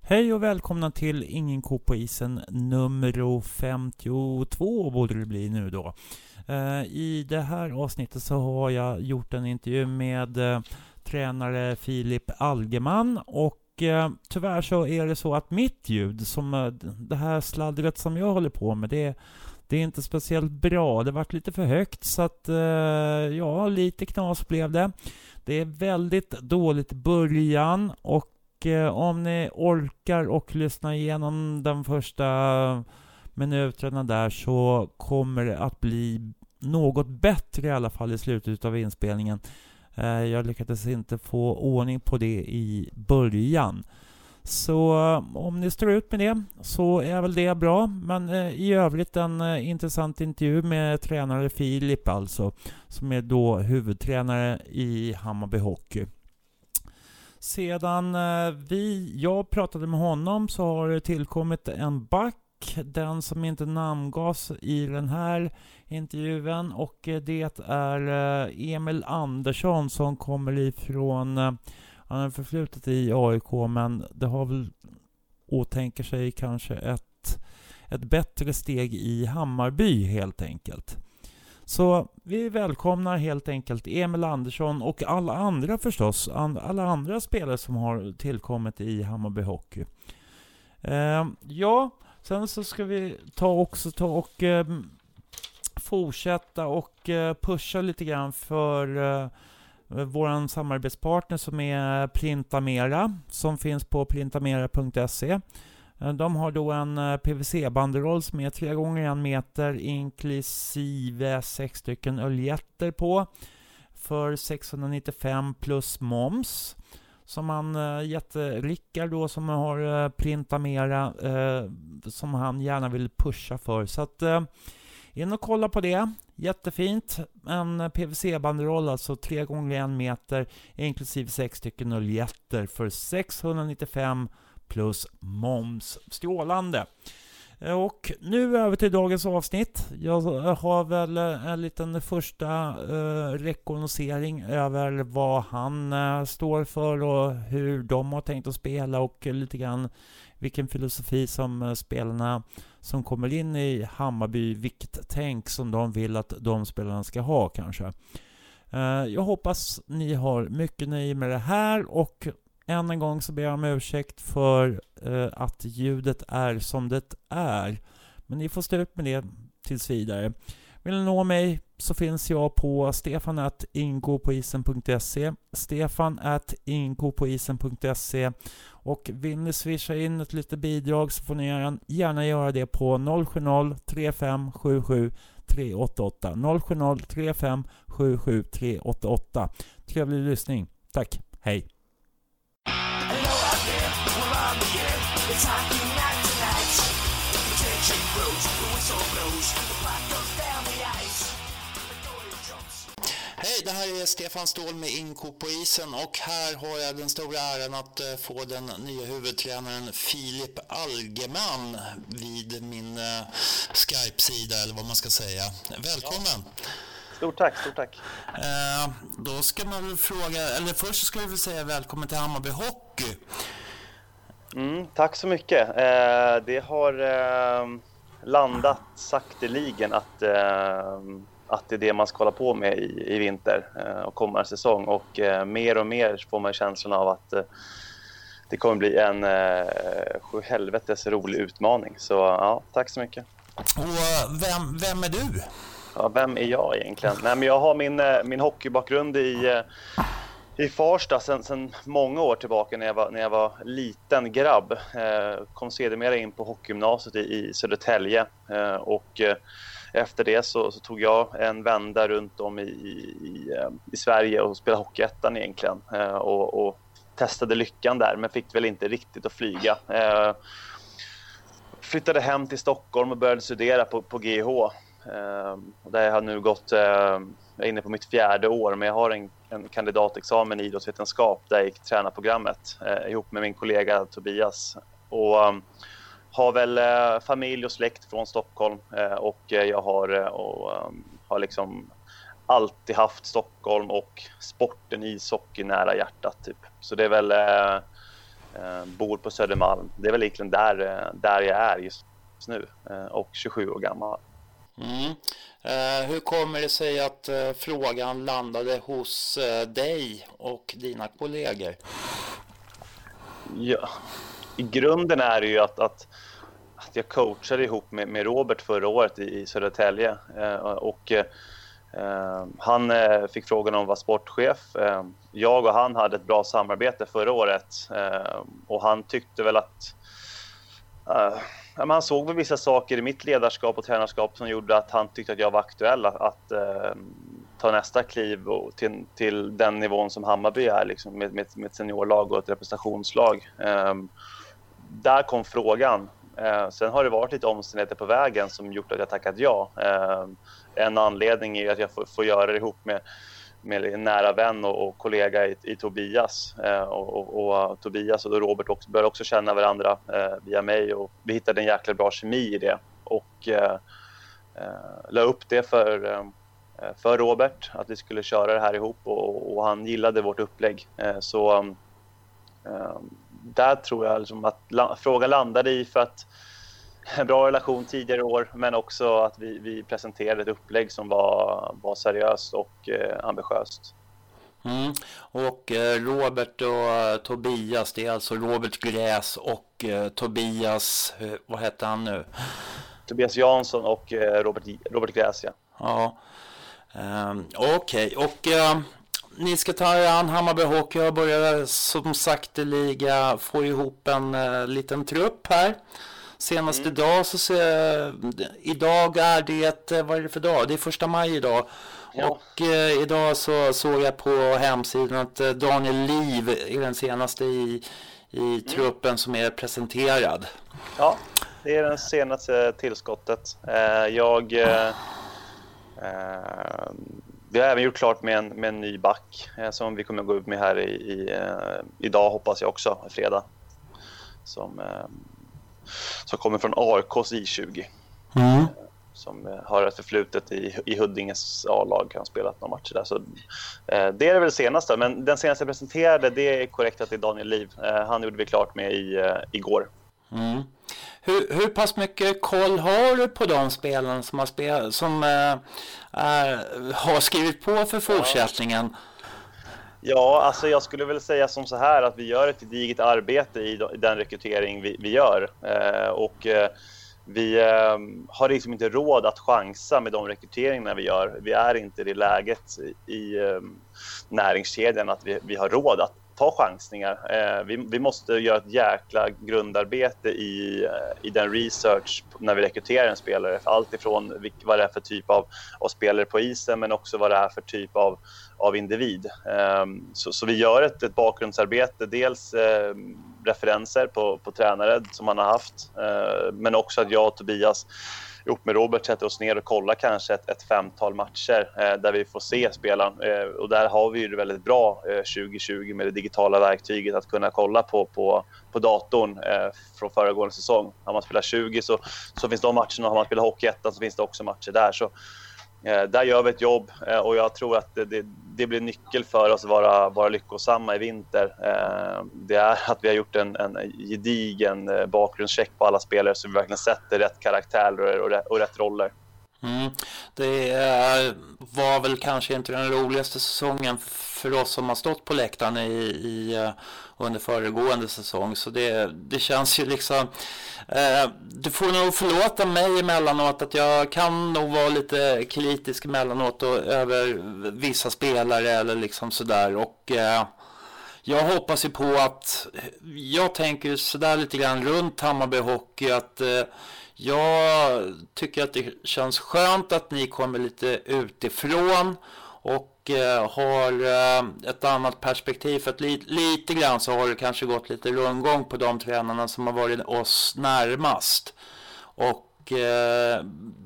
Hej och välkomna till Ingen ko på isen nummer 52 borde det bli nu då. Eh, I det här avsnittet så har jag gjort en intervju med eh, tränare Filip Algeman och eh, tyvärr så är det så att mitt ljud, som det här sladdret som jag håller på med, det, det är inte speciellt bra. Det vart lite för högt så att ja, lite knas blev det. Det är väldigt dåligt början och om ni orkar och lyssna igenom de första minuterna där så kommer det att bli något bättre i alla fall i slutet av inspelningen. Eh, jag lyckades inte få ordning på det i början. Så eh, om ni står ut med det så är väl det bra. Men eh, i övrigt en intressant intervju med tränare Filip alltså, som är då huvudtränare i Hammarby Hockey. Sedan vi, jag pratade med honom så har det tillkommit en back, den som inte namngavs i den här intervjun och det är eh, Emil Andersson som kommer ifrån, eh, han har förflutet i AIK men det har väl åtänker sig kanske ett, ett bättre steg i Hammarby helt enkelt. Så vi välkomnar helt enkelt Emil Andersson och alla andra förstås, alla andra spelare som har tillkommit i Hammarby Hockey. Eh, ja, sen så ska vi ta också ta och eh, fortsätta och eh, pusha lite grann för eh, vår samarbetspartner som är Printamera, som finns på printamera.se. Eh, de har då en eh, PVC-banderoll som är 3 gånger 1 meter inklusive sex stycken öljetter på för 695 plus moms. Som han eh, gett Rickard då som har eh, printat mera eh, som han gärna vill pusha för. Så att in och kolla på det. Jättefint. En PVC-banderoll, alltså 3 gånger 1 meter inklusive sex stycken öljetter för 695 plus moms. Strålande! Eh, och nu över till dagens avsnitt. Jag har väl eh, en liten första eh, rekognosering över vad han eh, står för och hur de har tänkt att spela och lite grann vilken filosofi som eh, spelarna som kommer in i Hammarby, vilket tänk som de vill att de spelarna ska ha kanske. Jag hoppas ni har mycket nöje med det här och än en gång så ber jag om ursäkt för eh, att ljudet är som det är. Men ni får stå ut med det tills vidare. Vill ni nå mig så finns jag på stefanatingopoisen.se stefanatingopoisen.se och vill ni swisha in ett litet bidrag så får ni gärna- gärna göra det på 070-3577 388 070 3577 388 Trevlig lyssning. Tack. Hej. Hej, det här är Stefan Ståhl med Inko på isen och här har jag den stora äran att eh, få den nya huvudtränaren Filip Algeman vid min eh, Skype-sida eller vad man ska säga. Välkommen! Stort tack, stort tack. Eh, då ska man väl fråga, eller först ska vi väl säga välkommen till Hammarby Hockey. Mm, tack så mycket. Eh, det har eh, landat sakteligen att, eh, att det är det man ska hålla på med i, i vinter eh, och kommande säsong. Och eh, mer och mer får man känslan av att eh, det kommer bli en eh, sju helvetes rolig utmaning. Så ja, tack så mycket. Och vem, vem är du? Ja, vem är jag egentligen? Nej, men jag har min, min hockeybakgrund i, i Farsta sen, sen många år tillbaka när jag var, när jag var liten grabb. Eh, kom sedermera in på hockeygymnasiet i, i Södertälje eh, och eh, efter det så, så tog jag en vända runt om i, i, i, eh, i Sverige och spelade Hockeyettan egentligen eh, och, och testade lyckan där men fick väl inte riktigt att flyga. Eh, flyttade hem till Stockholm och började studera på, på GH eh, Där har nu gått, eh, jag är inne på mitt fjärde år, men jag har en, en kandidatexamen i idrottsvetenskap där jag gick tränarprogrammet eh, ihop med min kollega Tobias. Och um, har väl eh, familj och släkt från Stockholm eh, och jag har, och, um, har liksom alltid haft Stockholm och sporten ishockey nära hjärtat. Typ. Så det är väl, eh, eh, bor på Södermalm. Det är väl egentligen där, där jag är just nu eh, och 27 år gammal. Mm. Eh, hur kommer det sig att eh, frågan landade hos eh, dig och dina kollegor? Ja, I grunden är det ju att, att, att jag coachade ihop med, med Robert förra året i, i Södertälje eh, och Eh, han eh, fick frågan om att vara sportchef. Eh, jag och han hade ett bra samarbete förra året eh, och han tyckte väl att han såg väl vissa saker i mitt ledarskap och tränarskap som gjorde att han tyckte att jag var aktuell att, att ehm, ta nästa kliv till, till, den nivån som Hammarby är liksom, med, med, med ett seniorlag och ett representationslag. Ehm, där kom frågan. Eh, sen har det varit lite omständigheter på vägen som gjort att jag tackat ja ehm, en anledning är att jag får, får göra det ihop med, med en nära vän och, och kollega i, i Tobias. Eh, och, och, och, Tobias och Robert också, började också känna varandra eh, via mig och vi hittade en jäkla bra kemi i det. Och eh, eh la upp det för, eh, för Robert, att vi skulle köra det här ihop och, och han gillade vårt upplägg. Eh, så eh, där tror jag liksom att la, frågan landade i för att en bra relation tidigare år, men också att vi, vi presenterade ett upplägg som var, var seriöst och eh, ambitiöst. Mm. Och eh, Robert och eh, Tobias, det är alltså Robert Gräs och Tobias, vad hette han nu? Tobias Jansson och Robert, Robert Gräs, ja. Ja, ehm, okej. Okay. Och ni ska ta er an Hammarby Hockey och börja som sagt liga få ihop en liten trupp här. Senast mm. idag så ser idag är det, vad är det för dag? Det är första maj idag. Ja. Och eh, idag så såg jag på hemsidan att eh, Daniel Liv är den senaste i, i mm. truppen som är presenterad. Ja, det är det senaste tillskottet. Eh, jag... Eh, eh, vi har även gjort klart med en, med en ny back eh, som vi kommer att gå ut med här i, i idag hoppas jag också, fredag. Som som kommer från AIKs I20. Mm. Som eh, har ett förflutet i, i Huddinges A-lag, har spelat några matcher där. Så, eh, det är väl det senaste, men den senaste jag presenterade, det är korrekt att det är Daniel Liv. Eh, han gjorde vi klart med i, eh, igår. Mm. Hur, hur pass mycket koll har du på de spelarna som har, spel, som, eh, har skrivit på för fortsättningen? Ja. Ja, alltså jag skulle väl säga som så här att vi gör ett gediget arbete i den rekrytering vi, vi gör. Eh, och eh, vi eh, har liksom inte råd att chansa med de rekryteringarna vi gör. Vi är inte i det läget i eh, näringskedjan att vi, vi har råd att ta chansningar. Eh, vi, vi, måste göra ett jäkla grundarbete i, eh, i den research när vi rekryterar en spelare. Allt ifrån vad det är för typ av, av spelare på isen men också vad det är för typ av, av individ. Eh, så, så, vi gör ett, ett bakgrundsarbete. Dels eh, referenser på, på tränare som man har haft eh, men också att jag och Tobias ihop med Robert sätter oss ner och kollar kanske ett, ett femtal matcher eh, där vi får se spelaren. Eh, och där har vi ju det väldigt bra eh, 2020 med det digitala verktyget att kunna kolla på, på, på datorn eh, från föregående säsong. Har man spelat 20 så, så finns de matcherna, har man spelat Hockeyettan så finns det också matcher där. Så Eh, där gör vi ett jobb eh, och jag tror att det, det, blir nyckel för oss att vara, vara lyckosamma i vinter. Eh, det är att vi har gjort en, en gedigen bakgrundscheck på alla spelare så vi verkligen sätter rätt karaktär och, och rätt roller. Mm. Det var väl kanske inte den roligaste säsongen för oss som har stått på läktaren i, i under föregående säsong. Så det, det känns ju liksom... Eh, du får nog förlåta mig emellanåt att jag kan nog vara lite kritisk emellanåt och, över vissa spelare eller liksom sådär. Och eh, jag hoppas ju på att... Jag tänker sådär lite grann runt Hammarby Hockey att eh, jag tycker att det känns skönt att ni kommer lite utifrån och Eh, har eh, ett annat perspektiv. För att li lite grann så har det kanske gått lite rundgång på de tränarna som har varit oss närmast. Och eh,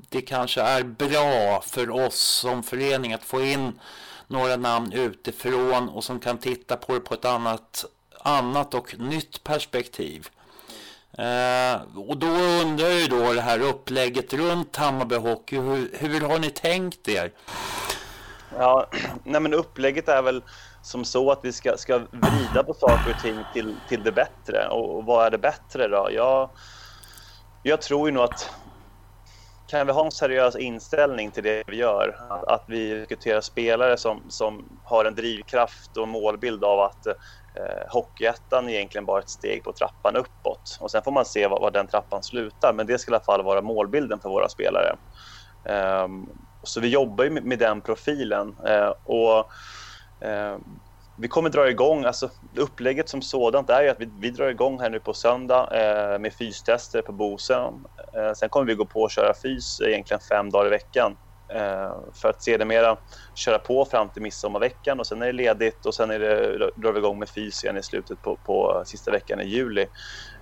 det kanske är bra för oss som förening att få in några namn utifrån och som kan titta på det på ett annat, annat och nytt perspektiv. Eh, och då undrar jag ju då det här upplägget runt Hammarby Hockey. Hur, hur har ni tänkt er? Ja, nej men upplägget är väl som så att vi ska, ska vrida på saker och ting till, till det bättre. Och, och vad är det bättre då? Jag, jag tror ju nog att kan vi ha en seriös inställning till det vi gör, att, att vi rekryterar spelare som, som har en drivkraft och målbild av att eh, Hockeyettan är egentligen bara ett steg på trappan uppåt. Och sen får man se var, var den trappan slutar, men det ska i alla fall vara målbilden för våra spelare. Um, så vi jobbar ju med, med den profilen. Eh, och eh, vi kommer dra igång, alltså upplägget som sådant är ju att vi, vi drar igång här nu på söndag eh, med fystester på Bosön. Eh, sen kommer vi gå på och köra fys egentligen fem dagar i veckan eh, för att sedermera köra på fram till midsommarveckan och sen är det ledigt och sen är det, drar vi igång med fys igen i slutet på, på sista veckan i juli.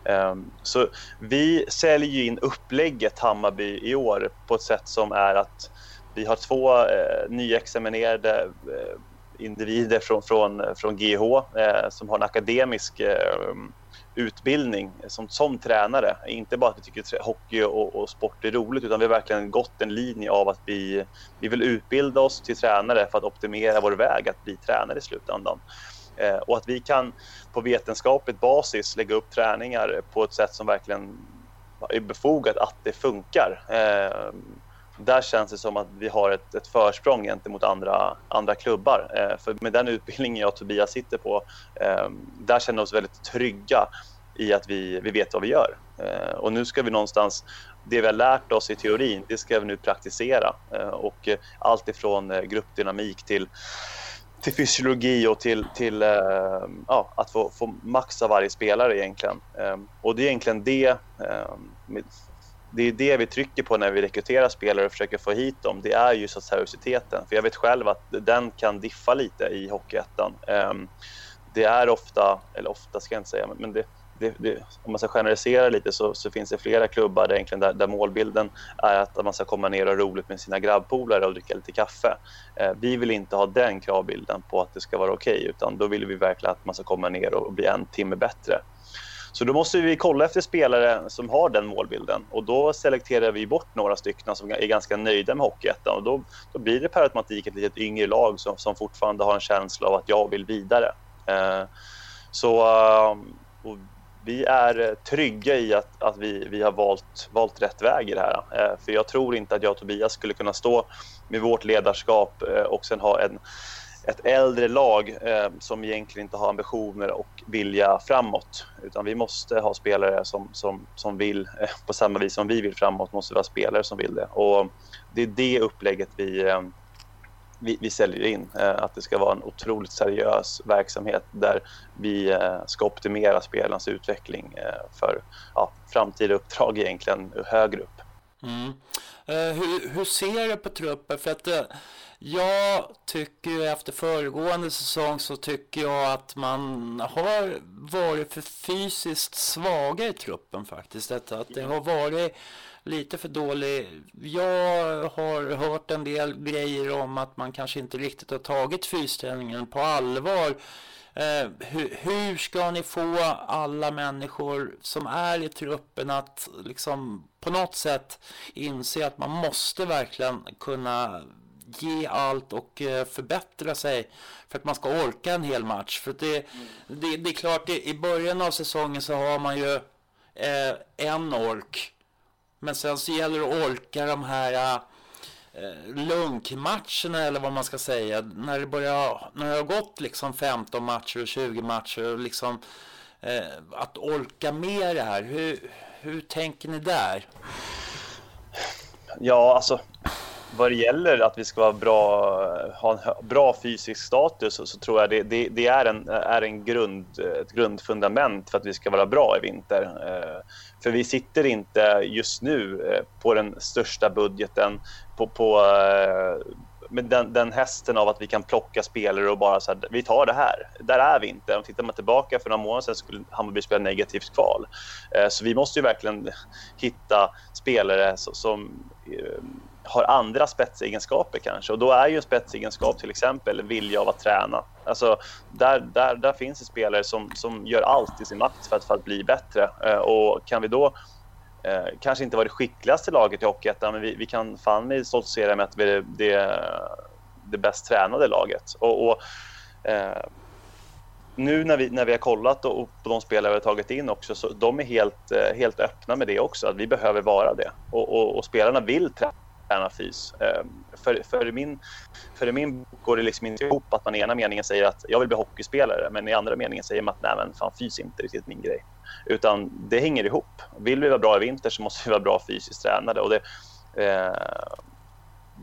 Eh, så vi säljer ju in upplägget Hammarby i år på ett sätt som är att vi har två eh, nyexaminerade eh, individer från, från, från GH eh, som har en akademisk eh, utbildning som, som tränare. Inte bara att vi tycker att hockey och, och, sport är roligt utan vi har verkligen gått en linje av att vi, vi vill utbilda oss till tränare för att optimera vår väg att bli tränare i slutändan. Eh, och att vi kan på vetenskapligt basis lägga upp träningar på ett sätt som verkligen är befogat att det funkar. Eh, där känns det som att vi har ett, ett försprång gentemot andra, andra klubbar. Eh, för med den utbildningen jag och Tobias sitter på, eh, där känner vi oss väldigt trygga i att vi, vi vet vad vi gör. Eh, och nu ska vi någonstans, det vi har lärt oss i teorin, det ska vi nu praktisera. Eh, och allt ifrån eh, gruppdynamik till till fysiologi och till, till ehm, ja, att få, få maxa varje spelare egentligen. Ehm, och det är egentligen det ehm, det är det vi trycker på när vi rekryterar spelare och försöker få hit dem. Det är just seriositeten. För jag vet själv att den kan diffa lite i Hockeyettan. Ehm, det är ofta, eller ofta ska jag inte säga, men det, det, det, om man ska generalisera lite så, så, finns det flera klubbar där, egentligen där, där målbilden är att man ska komma ner och ha roligt med sina grabbpolare och dricka lite kaffe. Eh, vi vill inte ha den kravbilden på att det ska vara okej okay, utan då vill vi verkligen att man ska komma ner och bli en timme bättre. Så då måste vi kolla efter spelare som har den målbilden och då selekterar vi bort några stycken som är ganska nöjda med Hockeyettan och då, då blir det per automatik ett lite yngre lag som, som fortfarande har en känsla av att jag vill vidare. Eh, så eh, vi är trygga i att, att vi, vi har valt, valt rätt väg i det här. Eh, för jag tror inte att jag och Tobias skulle kunna stå med vårt ledarskap eh, och sen ha en ett äldre lag eh, som egentligen inte har ambitioner och vilja framåt. Utan vi måste ha spelare som, som, som vill, eh, på samma vis som vi vill framåt, måste vi ha spelare som vill det. Och det är det upplägget vi, eh, vi, vi säljer in. Eh, att det ska vara en otroligt seriös verksamhet där vi eh, ska optimera spelarnas utveckling eh, för ja, framtida uppdrag egentligen högre upp. Mm. Eh, hur, hur ser du på truppen? För att eh, jag tycker efter föregående säsong så tycker jag att man har varit för fysiskt svaga i truppen faktiskt. Detta att det har varit lite för dålig. Jag har hört en del grejer om att man kanske inte riktigt har tagit fysträningen på allvar. Eh, hur, hur, ska ni få alla människor som är i truppen att liksom på något sätt inse att man måste verkligen kunna ge allt och eh, förbättra sig för att man ska orka en hel match. För det, mm. det, det, är klart, i början av säsongen så har man ju eh, en ork. Men sen så gäller det att orka de här eh, lunkmatcherna eller vad man ska säga. När det, börjar, när det har gått liksom 15 matcher och 20 matcher och liksom eh, att orka med det här. Hur, hur tänker ni där? Ja, alltså vad det gäller att vi ska vara bra, ha en bra fysisk status så, så tror jag det, det, det, är, en, är en grund, ett grundfundament för att vi ska vara bra i vinter. Eh, för vi sitter inte just nu eh, på den största budgeten på, på, eh, med den, den hästen av att vi kan plocka spelare och bara så här, vi tar det här. Där är vi inte. Om tittar man tillbaka för några månader sedan skulle Hammarby spela negativt kval. Så vi måste ju verkligen hitta spelare som har andra spetsegenskaper kanske. Och då är ju en spetsegenskap till exempel vilja av att träna. Alltså, där, där, där finns det spelare som, som gör allt i sin makt för att, för att bli bättre. Eh, och kan vi då eh, kanske inte vara det skickligaste laget i Hockeyettan, men vi, vi kan fan med stoltsera med att vi är det, det bäst tränade laget. Och, och eh, nu när vi, när vi har kollat och, på de spelare vi har tagit in också, så de är helt, eh, helt öppna med det också, att vi behöver vara det. Och, och, och spelarna vill träna träna fys. Ehm, för, för, min, för min bok går det liksom inte ihop att man i ena meningen säger att jag vill bli hockeyspelare men i andra meningen säger man att nej men fan fys är inte riktigt min grej. Utan det hänger ihop. Vill vi vara bra i vinter så måste vi vara bra fysiskt tränade. Och det, eh,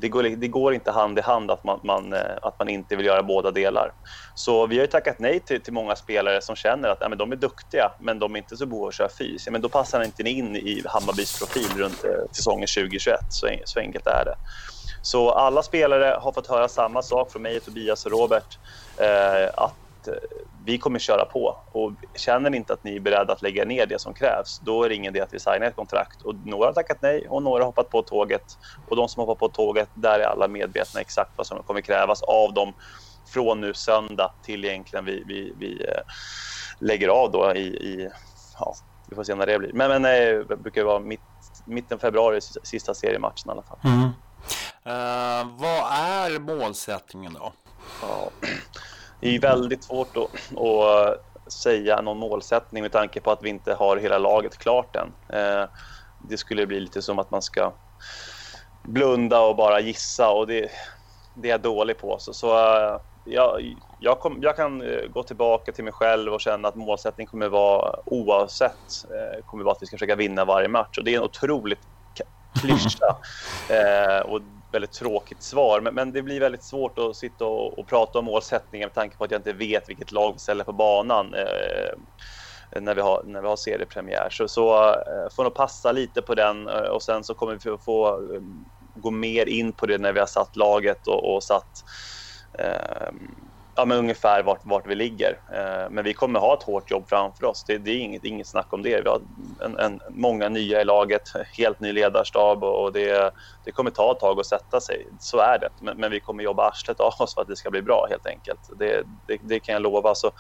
det går, det går, inte hand i hand att man, man, eh, att man inte vill göra båda delar. Så vi har tackat nej till, till många spelare som känner att ja, men de är duktiga, men de är inte så behov av att köra fys. Ja, men då passar inte in i Hammarbys profil runt eh, säsongen 2021. Så, eh, så enkelt är det. Så alla spelare har fått höra samma sak från mig, Tobias och Robert. Eh, att Eh, vi kommer köra på. Och känner ni inte att ni är beredda att lägga ner det som krävs, då är det ingen idé att vi signar ett kontrakt. Och några har tackat nej och några har hoppat på tåget. Och de som hoppat på tåget, där är alla medvetna exakt vad som kommer krävas av dem från nu söndag till egentligen vi, vi, vi äh, lägger av då i, i, ja, vi får se när det blir. Men, men nej, det brukar vara mitt, mitten februari, sista seriematchen i alla fall. Mm. Uh, vad är målsättningen då? Ja. Det är väldigt svårt att, att säga någon målsättning med tanke på att vi inte har hela laget klart än. Eh, det skulle bli lite som att man ska blunda och bara gissa och det, det är jag dålig på. Så, så eh, jag, jag, kom, jag, kan eh, gå tillbaka till mig själv och känna att målsättningen kommer vara oavsett kommer vara att vi ska försöka vinna varje match och det är en otroligt klyscha. och väldigt tråkigt svar. Men, men, det blir väldigt svårt att sitta och, och, prata om målsättningar med tanke på att jag inte vet vilket lag vi ställer på banan eh, när, vi har, när vi har seriepremiär. Så, så eh, får nog passa lite på den eh, och sen så kommer vi få, få eh, gå mer in på det när vi har satt laget och, och satt eh, ja, men ungefär vart, vart vi ligger. Eh, men vi kommer ha ett hårt jobb framför oss. Det, det är inget, inget snack om det. Vi har en, en, många nya i laget, helt ny ledarstab och det, det kommer ta ett tag att sätta sig. Så är det. Men, men vi kommer jobba arslet av oss för att det ska bli bra helt enkelt. Det, det, det kan jag lova. Så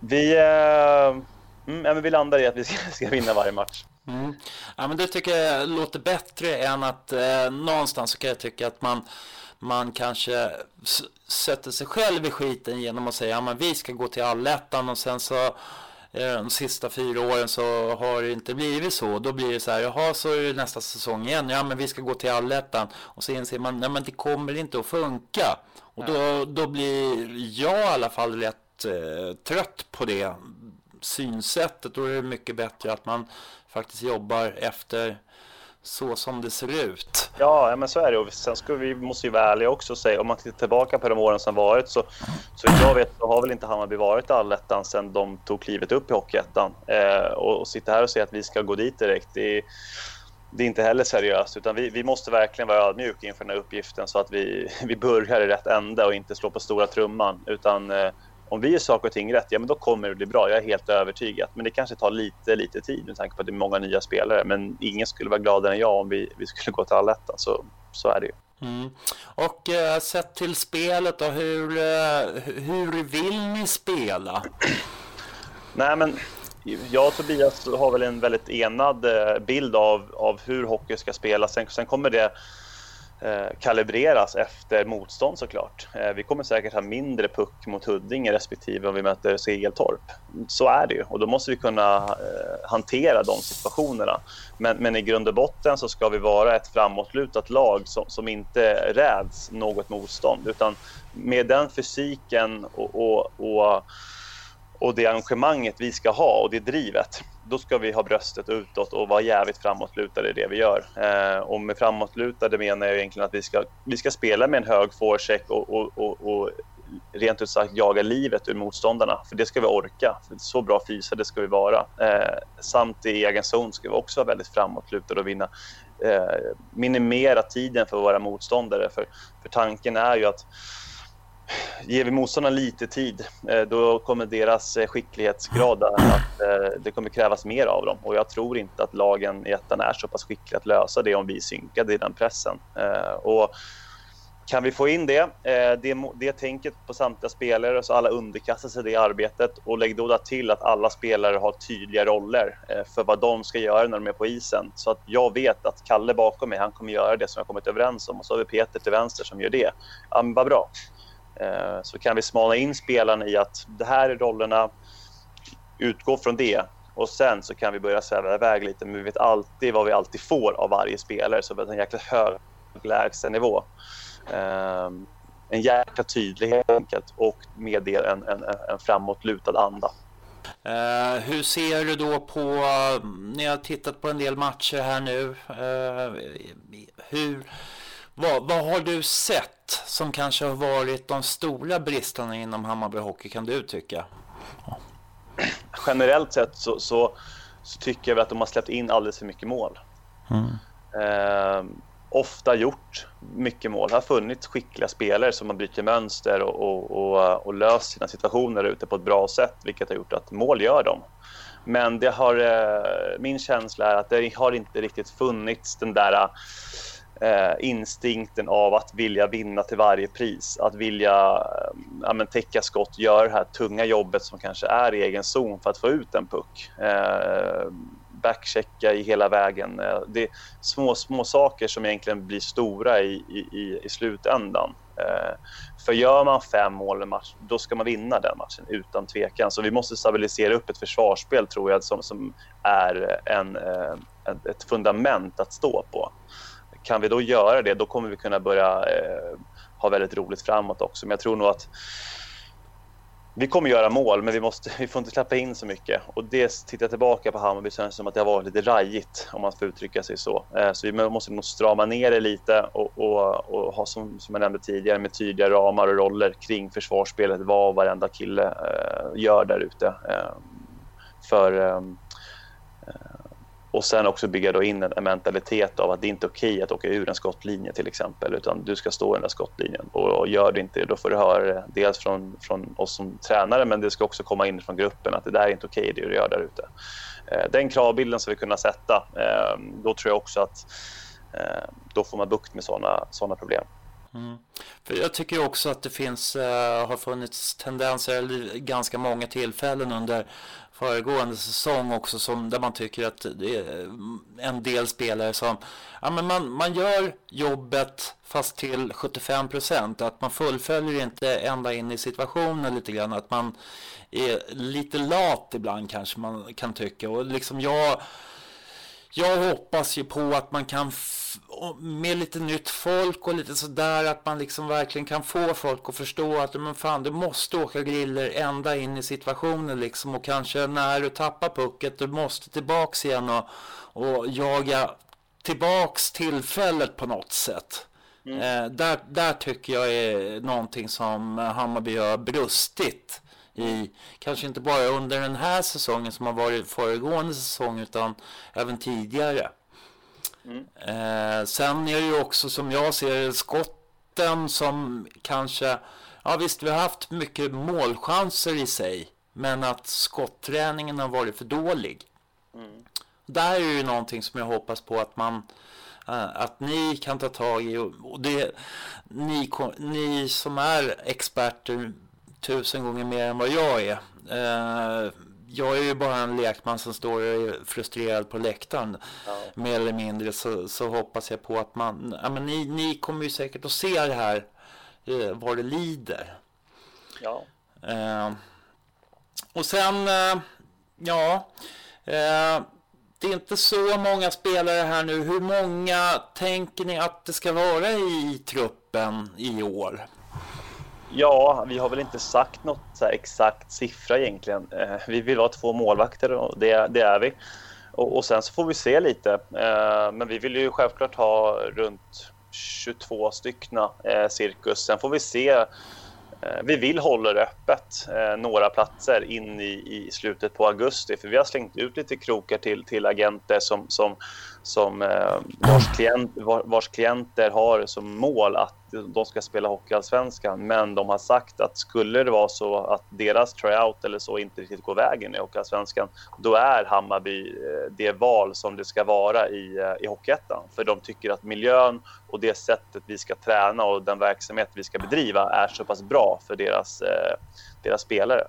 vi, eh, mm, vi landar i att vi ska, ska vinna varje match. Mm. Ja, men det tycker jag låter bättre än att eh, någonstans så kan jag tycka att man man kanske sätter sig själv i skiten genom att säga att vi ska gå till allettan och sen så eh, de sista fyra åren så har det inte blivit så. Då blir det så här, jaha så är det nästa säsong igen, ja men vi ska gå till allettan. Och så inser man, nej men det kommer inte att funka. Och då, då blir jag i alla fall rätt eh, trött på det synsättet. Då är det mycket bättre att man faktiskt jobbar efter så som det ser ut. Ja, men så är det. Och sen ska vi, måste vi vara ärliga också och säga, om man tittar tillbaka på de åren som varit så, så jag vet så har väl inte Hammarby varit allettan sedan de tog klivet upp i Hockeyettan. Eh, och, och sitta här och säga att vi ska gå dit direkt, det är, det är inte heller seriöst. Utan vi, vi måste verkligen vara ödmjuka inför den här uppgiften så att vi, vi börjar i rätt ände och inte slår på stora trumman. Utan eh, om vi gör saker och ting rätt, ja men då kommer det bli bra. Jag är helt övertygad. Men det kanske tar lite, lite tid med tanke på att det är många nya spelare. Men ingen skulle vara gladare än jag om vi, vi skulle gå till allettan. Så, så är det ju. Mm. Och eh, sett till spelet då, hur, eh, hur vill ni spela? Nej men jag och Tobias har väl en väldigt enad eh, bild av, av hur hockey ska spelas. Sen, sen kommer det Eh, kalibreras efter motstånd såklart. Eh, vi kommer säkert ha mindre puck mot Huddinge respektive om vi möter Segeltorp. Så är det ju och då måste vi kunna eh, hantera de situationerna. Men, men, i grund och botten så ska vi vara ett framåtlutat lag som, som inte räds något motstånd utan med den fysiken och, och, och, och det engagemanget vi ska ha och det drivet då ska vi ha bröstet utåt och vara jävligt framåtlutade i det vi gör. Eh, och med framåtlutade menar jag egentligen att vi ska, vi ska spela med en hög forecheck och, och, och, och rent ut sagt jaga livet ur motståndarna. För det ska vi orka. Så bra fysade ska vi vara. Eh, samt i egen zon ska vi också vara väldigt framåtlutade och vinna eh, minimera tiden för våra motståndare. För, för tanken är ju att ger vi motståndarna lite tid, eh, då kommer deras eh, skicklighetsgrad att eh, det kommer krävas mer av dem. Och jag tror inte att lagen i ettan är så pass skickliga att lösa det om vi är synkade i den pressen. Och kan vi få in det, det, det tänket på samtliga spelare så alla underkastar sig det arbetet och lägg då till att alla spelare har tydliga roller för vad de ska göra när de är på isen. Så att jag vet att Kalle bakom mig, han kommer göra det som jag kommit överens om och så har vi Peter till vänster som gör det. Ja, men vad bra. Eh, så kan vi smala in spelarna i att det här är rollerna, utgå från det och sen så kan vi börja sväva iväg lite men vi vet alltid vad vi alltid får av varje spelare så vi har en jäkla hög lägstanivå. Um, ehm, en jäkla tydlighet enkelt och med det en, en, en framåtlutad anda. Uh, hur ser du då på, uh, ni har tittat på en del matcher här nu, uh, hur vad, vad har du sett som kanske har varit de stora bristerna inom Hammarby Hockey kan du tycka? Generellt sett så, så, så tycker jag att de har släppt in alldeles för mycket mål. Mm. Eh, ofta gjort mycket mål. Det har funnits skickliga spelare som har brutit mönster och, och, och, och löst sina situationer ute på ett bra sätt, vilket har gjort att mål gör de. Men det har, eh, min känsla är att det har inte riktigt funnits den där eh, instinkten av att vilja vinna till varje pris. Att vilja eh, ja, men, täcka skott, göra det här tunga jobbet som kanske är i egen zon för att få ut en puck. Eh, backchecka i hela vägen. Eh, det är små, små saker som egentligen blir stora i, i, i slutändan. Eh, för gör man fem mål i match, då ska man vinna den matchen utan tvekan. Så vi måste stabilisera upp ett försvarsspel tror jag som, som är en, eh, ett fundament att stå på kan vi då göra det, då kommer vi kunna börja eh, ha väldigt roligt framåt också. Men jag tror nog att vi kommer göra mål, men vi, måste, vi får inte släppa in så mycket. Och det tittar jag tillbaka på Hammarby så känns det som att det har varit lite rajigt, om man får uttrycka sig så. Eh, så vi måste nog strama ner det lite och, och, och ha, som, som jag nämnde tidigare, med tydliga ramar och roller kring försvarsspelet, vad varenda kille eh, gör där ute. Eh, för eh, eh och sen också bygga då in en, mentalitet av att det inte är okej att åka ur en skottlinje till exempel, utan du ska stå i den där skottlinjen. Och, gör du inte det, då får du höra det dels från, från oss som tränare, men det ska också komma in från gruppen att det där är inte okej det du gör där ute. Eh, den kravbilden ska vi kunna sätta. Eh, då tror jag också att eh, då får man bukt med sådana såna problem. Mm. För jag tycker också att det finns, har funnits tendenser, ganska många tillfällen under föregående säsong också som, där man tycker att det är en del spelare som ja, men man, man gör jobbet fast till 75 procent. Att man fullföljer inte ända in i situationen lite grann. Att man är lite lat ibland kanske man kan tycka. Och liksom jag, jag hoppas ju på att man kan med lite nytt folk och lite sådär att man liksom verkligen kan få folk att förstå att men fan, du måste åka griller ända in i situationen liksom och kanske när du tappar pucket du måste tillbaks igen och, och jaga tillbaks tillfället på något sätt. Mm. Eh, där, där tycker jag är någonting som Hammarby har brustit i, kanske inte bara under den här säsongen som har varit föregående säsong utan även tidigare. Mm. Eh, sen är det ju också som jag ser skotten som kanske, ja visst vi har haft mycket målchanser i sig, men att skottträningen har varit för dålig. Mm. Där är ju någonting som jag hoppas på att man eh, att ni kan ta tag i och det ni, ni som är experter tusen gånger mer än vad jag är. Eh, jag är ju bara en lekman som står och är frustrerad på läktaren. Ja. Mer eller mindre så, så hoppas jag på att man, ja men ni, ni kommer ju säkert att se det här eh, vad det lider. Ja. Eh, och sen, eh, ja, eh, det är inte så många spelare här nu. Hur många tänker ni att det ska vara i truppen i år? Ja, vi har väl inte sagt något så exakt siffra egentligen. Eh, vi vill ha två målvakter och det, det är vi. Och, och, sen så får vi se lite. Eh, men vi vill ju självklart ha runt 22 styckna eh, cirkus. Sen får vi se. Eh, vi vill hålla det öppet eh, några platser in i, i slutet på augusti för vi har slängt ut lite krokar till, till agenter som, som som eh, vars, klient, vars klienter har som mål att de ska spela Hockeyallsvenskan. Men de har sagt att skulle det vara så att deras tryout eller så inte riktigt går vägen i Hockeyallsvenskan, då är Hammarby eh, det val som det ska vara i, eh, i Hockeyettan. För de tycker att miljön och det sättet vi ska träna och den verksamhet vi ska bedriva är så pass bra för deras, eh, deras spelare.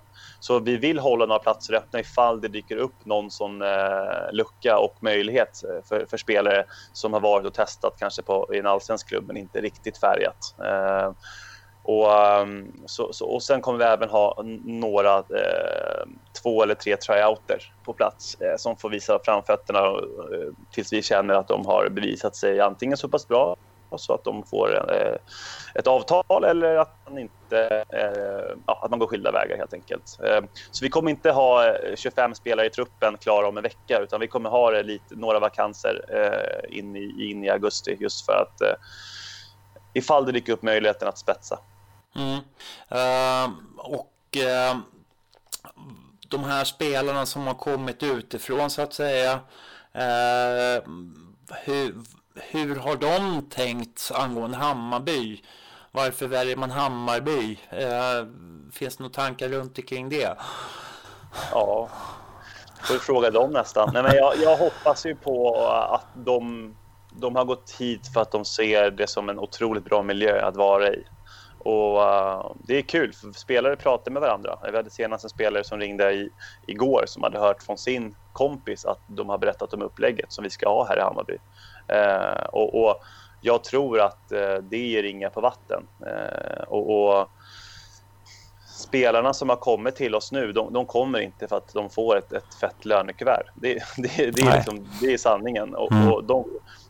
Så vi vill hålla några platser öppna ifall det dyker upp någon sån eh, lucka och möjlighet eh, för, för, spelare som har varit och testat kanske på, i en allsvensk klubb men inte riktigt färgat. Eh, och, um, så, så, och sen kommer vi även ha några, eh, två eller tre tryouter på plats eh, som får visa framfötterna eh, tills vi känner att de har bevisat sig antingen så pass bra så att de får eh, ett avtal eller att man, inte, eh, ja, att man går skilda vägar helt enkelt. Eh, så vi kommer inte ha eh, 25 spelare i truppen klara om en vecka utan vi kommer ha lite, några vakanser eh, in i, in i augusti just för att eh, ifall det dyker upp möjligheten att spetsa. Mm. Uh, och uh, de här spelarna som har kommit utifrån så att säga. Uh, hur, hur har de tänkt angående Hammarby? Varför väljer man Hammarby? Eh, finns det några tankar runt omkring det? Ja, får fråga dem nästan. Nej, men jag, jag hoppas ju på att de, de har gått hit för att de ser det som en otroligt bra miljö att vara i. Och uh, Det är kul, för spelare pratar med varandra. Vi hade senast en spelare som ringde i, igår som hade hört från sin kompis att de har berättat om upplägget som vi ska ha här i Hammarby. Uh, och, och, Jag tror att uh, det ger ringar på vatten. och, och spelarna som har kommit till oss nu, de, de kommer inte för att de får ett, ett fett lönekuvert. Det, det, det, är, liksom, det är sanningen. Och, mm. och de,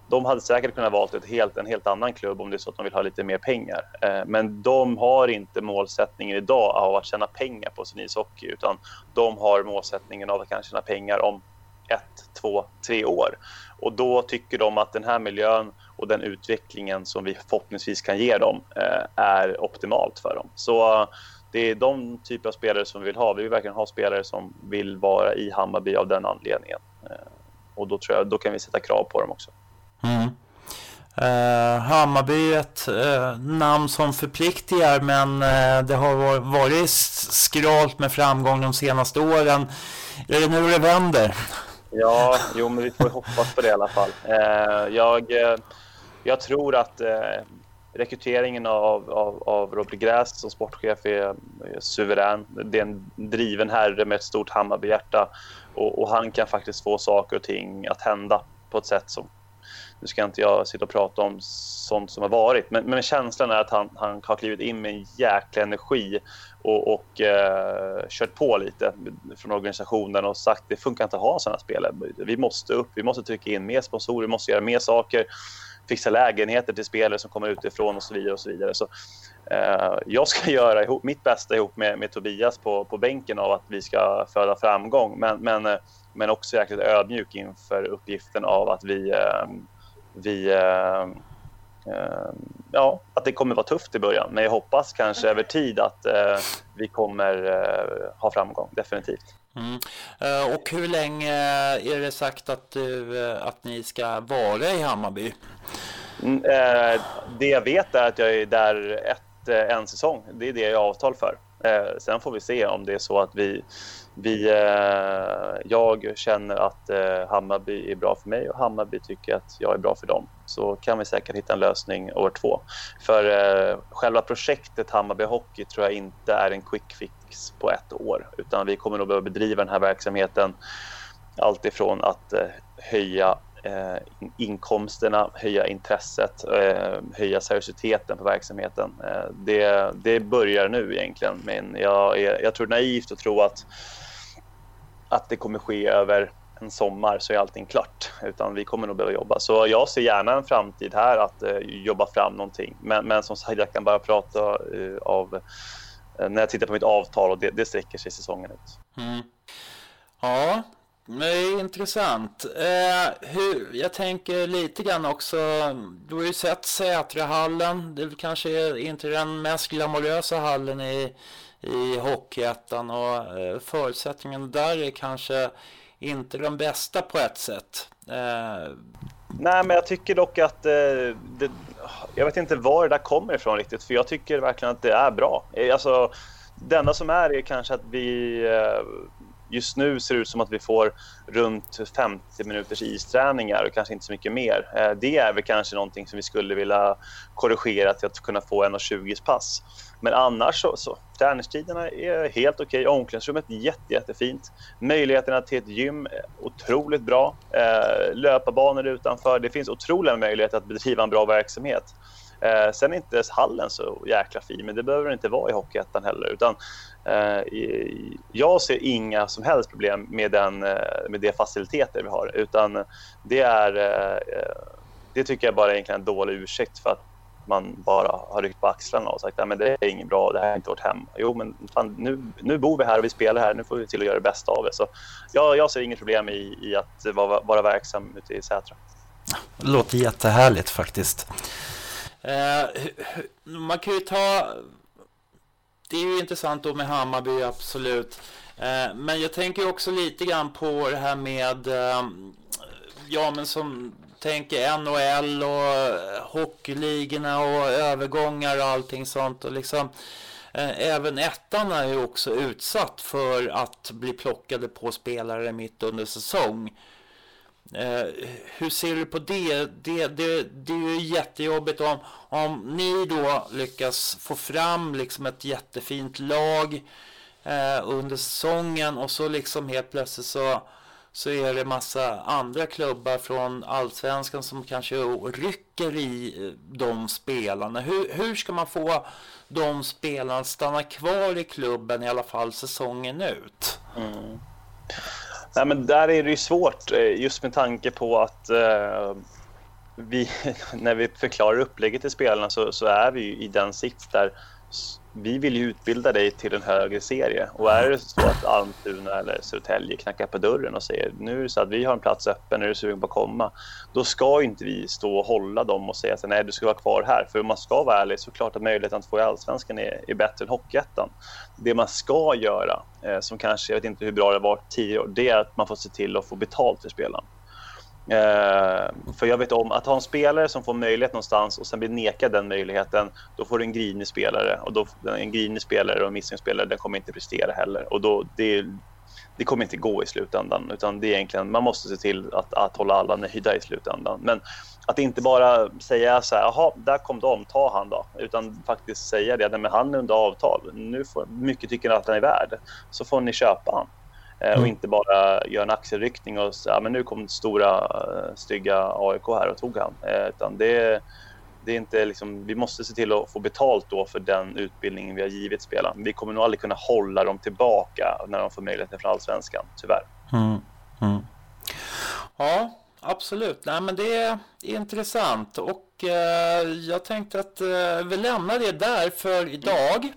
de hade säkert kunnat valt ett helt, en helt annan klubb om det är så att de vill ha lite mer pengar. Eh, men de har inte målsättningen idag av att tjäna pengar på sin ishockey utan de har målsättningen av att kanske tjäna pengar om ett, två, tre år. Och då tycker de att den här miljön och den utvecklingen som vi förhoppningsvis kan ge dem eh, är optimalt för dem. Så eh, det är de typer av spelare som vi vill ha. Vi vill verkligen ha spelare som vill vara i Hammarby av den anledningen. Eh, och då tror jag då kan vi sätta krav på dem också. Mm. Uh, Hammarby är ett uh, namn som förpliktigar men uh, det har varit skralt med framgång de senaste åren. Är det nu det vänder? Ja, jo, men vi får hoppas på det i alla fall. jag, jag tror att rekryteringen av, av, av Robert Gräs som sportchef är, är suverän. Det är en driven herre med ett stort Hammarbyhjärta och, och han kan faktiskt få saker och ting att hända på ett sätt som nu ska inte jag sitta och prata om sånt som har varit, men, men känslan är att han, han har klivit in med en jäkla energi och, och eh, kört på lite från organisationen och sagt det funkar inte att ha sådana spelare. Vi måste upp, vi måste trycka in mer sponsorer, vi måste göra mer saker, fixa lägenheter till spelare som kommer utifrån och så vidare. och så vidare. Så, eh, jag ska göra ihop, mitt bästa ihop med, med Tobias på, på bänken av att vi ska föda framgång, men, men, eh, men också jäkligt ödmjuk inför uppgiften av att vi eh, vi eh, eh, ja, att det kommer vara tufft i början. Men jag hoppas kanske över tid att eh, vi kommer eh, ha framgång, definitivt. Mm. Eh, och hur länge är det sagt att, du, att ni ska vara i Hammarby? Mm, det jag vet är att jag är där ett, en säsong. Det är det jag har avtal för. Eh, sen får vi se om det är så att vi vi, eh, jag känner att eh, Hammarby är bra för mig och Hammarby tycker att jag är bra för dem. Så kan vi säkert hitta en lösning år två. För eh, själva projektet Hammarby Hockey tror jag inte är en quick fix på ett år. Utan vi kommer nog behöva bedriva den här verksamheten alltifrån att eh, höja Eh, inkomsterna, höja intresset, eh, höja seriositeten på verksamheten. Eh, det, det börjar nu egentligen, men jag, jag tror det är naivt att tro att att det kommer ske över en sommar så är allting klart. Utan vi kommer nog behöva jobba. Så jag ser gärna en framtid här att jobba fram någonting. Men, men som sagt, jag kan bara prata uh, av när jag tittar på mitt avtal och det, det sträcker sig säsongen ut. Mm. Ja, det är intressant. Eh, hur, jag tänker lite grann också, du har ju sett Sätrahallen. Det kanske är inte den mest glamorösa hallen i i Hockeyettan och eh, förutsättningarna där är kanske inte de bästa på ett sätt. Eh... Nej, men jag tycker dock att eh, det, jag vet inte var det där kommer ifrån riktigt, för jag tycker verkligen att det är bra. Eh, alltså, det enda som är är kanske att vi eh, just nu ser det ut som att vi får runt 50 minuters isträningar och kanske inte så mycket mer. Eh, det är väl kanske någonting som vi skulle vilja korrigera till att kunna få 1,20 pass. Men annars så, så träningstiderna är helt okej. Okay. Omklädningsrummet är jätte, jättefint. Möjligheterna till ett gym är otroligt bra. Eh, löparbanor utanför. Det finns otroliga möjligheter att bedriva en bra verksamhet. Eh, sen är inte hallen så jäkla fin, men det behöver den inte vara i Hockeyettan heller. Utan, jag ser inga som helst problem med, den, eh, med de faciliteter vi har. Utan det, är, eh, det tycker jag bara är egentligen en dålig ursäkt för att man bara har ryckt på axlarna och sagt att det är inget bra, det här är inte vårt hem. Jo, men fan, nu, nu bor vi här och vi spelar här, nu får vi till att göra det bästa av det. Så jag, jag ser inget problem i, i att vara, vara verksam ute i Sätra. Det låter jättehärligt faktiskt. Eh, man kan ju ta... Det är ju intressant då med Hammarby, absolut. Eh, men jag tänker också lite grann på det här med... Eh, ja, men som tänker NHL och eh, hockeyligorna och övergångar och allting sånt. Och liksom, eh, även ettan är ju också utsatt för att bli plockade på spelare mitt under säsong. Eh, hur ser du på det? Det, det? det är ju jättejobbigt om, om ni då lyckas få fram liksom ett jättefint lag eh, under säsongen och så liksom helt plötsligt så, så är det massa andra klubbar från allsvenskan som kanske rycker i eh, de spelarna. Hur, hur ska man få de spelarna att stanna kvar i klubben i alla fall säsongen ut? Mm. Nej, men där är det ju svårt eh, just med tanke på att eh, vi, när vi förklarar upplägget till spelarna så, så är vi i den sits där vi vill ju utbilda dig till en högre serie. Och är det så att Almtuna eller Södertälje knackar på dörren och säger nu är det så att vi har en plats öppen, är du sugen på att komma? Då ska inte vi stå och hålla dem och säga att nej, du ska vara kvar här. För om man ska vara ärlig så är det klart att möjligheten att få i Allsvenskan är, är bättre än Hockeyettan. Det man ska göra, eh, som kanske, jag vet inte hur bra det var tidigare år, det är att man får se till att få betalt för spelaren. Eh, för jag vet om att ha en spelare som får möjlighet någonstans och sen blir nekad den möjligheten, då får du en grinig spelare. Och då, en grinig spelare och en missnöjd spelare, den kommer inte prestera heller. Och då, det, det kommer inte gå i slutändan. Utan det är egentligen, man måste se till att, att hålla alla nöjda i slutändan. Men att inte bara säga så här, jaha, där kom de, ta han då. Utan faktiskt säga det, men han är under avtal. Nu får, mycket tycker att han är värd. Så får ni köpa han. Eh, mm. Och inte bara göra en axelryckning och säga men nu kom stora eh, stygga AIK här och tog han. Eh, utan det, det är inte liksom, vi måste se till att få betalt då för den utbildningen vi har givit spelarna. Vi kommer nog aldrig kunna hålla dem tillbaka när de får möjligheten från allsvenskan, tyvärr. Mm. Mm. Ja, absolut. Nej, men det är intressant och eh, jag tänkte att eh, vi lämnar det där för idag.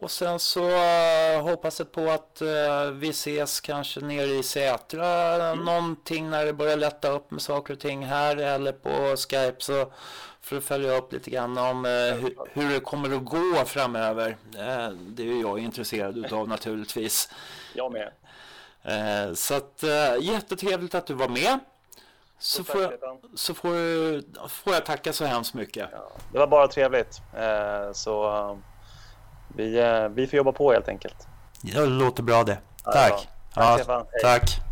Och sen så uh, hoppas jag på att uh, vi ses kanske nere i Sätra mm. någonting när det börjar lätta upp med saker och ting här eller på Skype så för att följa upp lite grann om uh, hu hur det kommer att gå framöver. det är jag intresserad utav naturligtvis. Jag med. så att jättetrevligt att du var med. Så, får jag, så får, får jag tacka så hemskt mycket. Ja, det var bara trevligt. så vi, eh, vi får jobba på helt enkelt. Det låter bra det. Tack. Ja, tack. tack.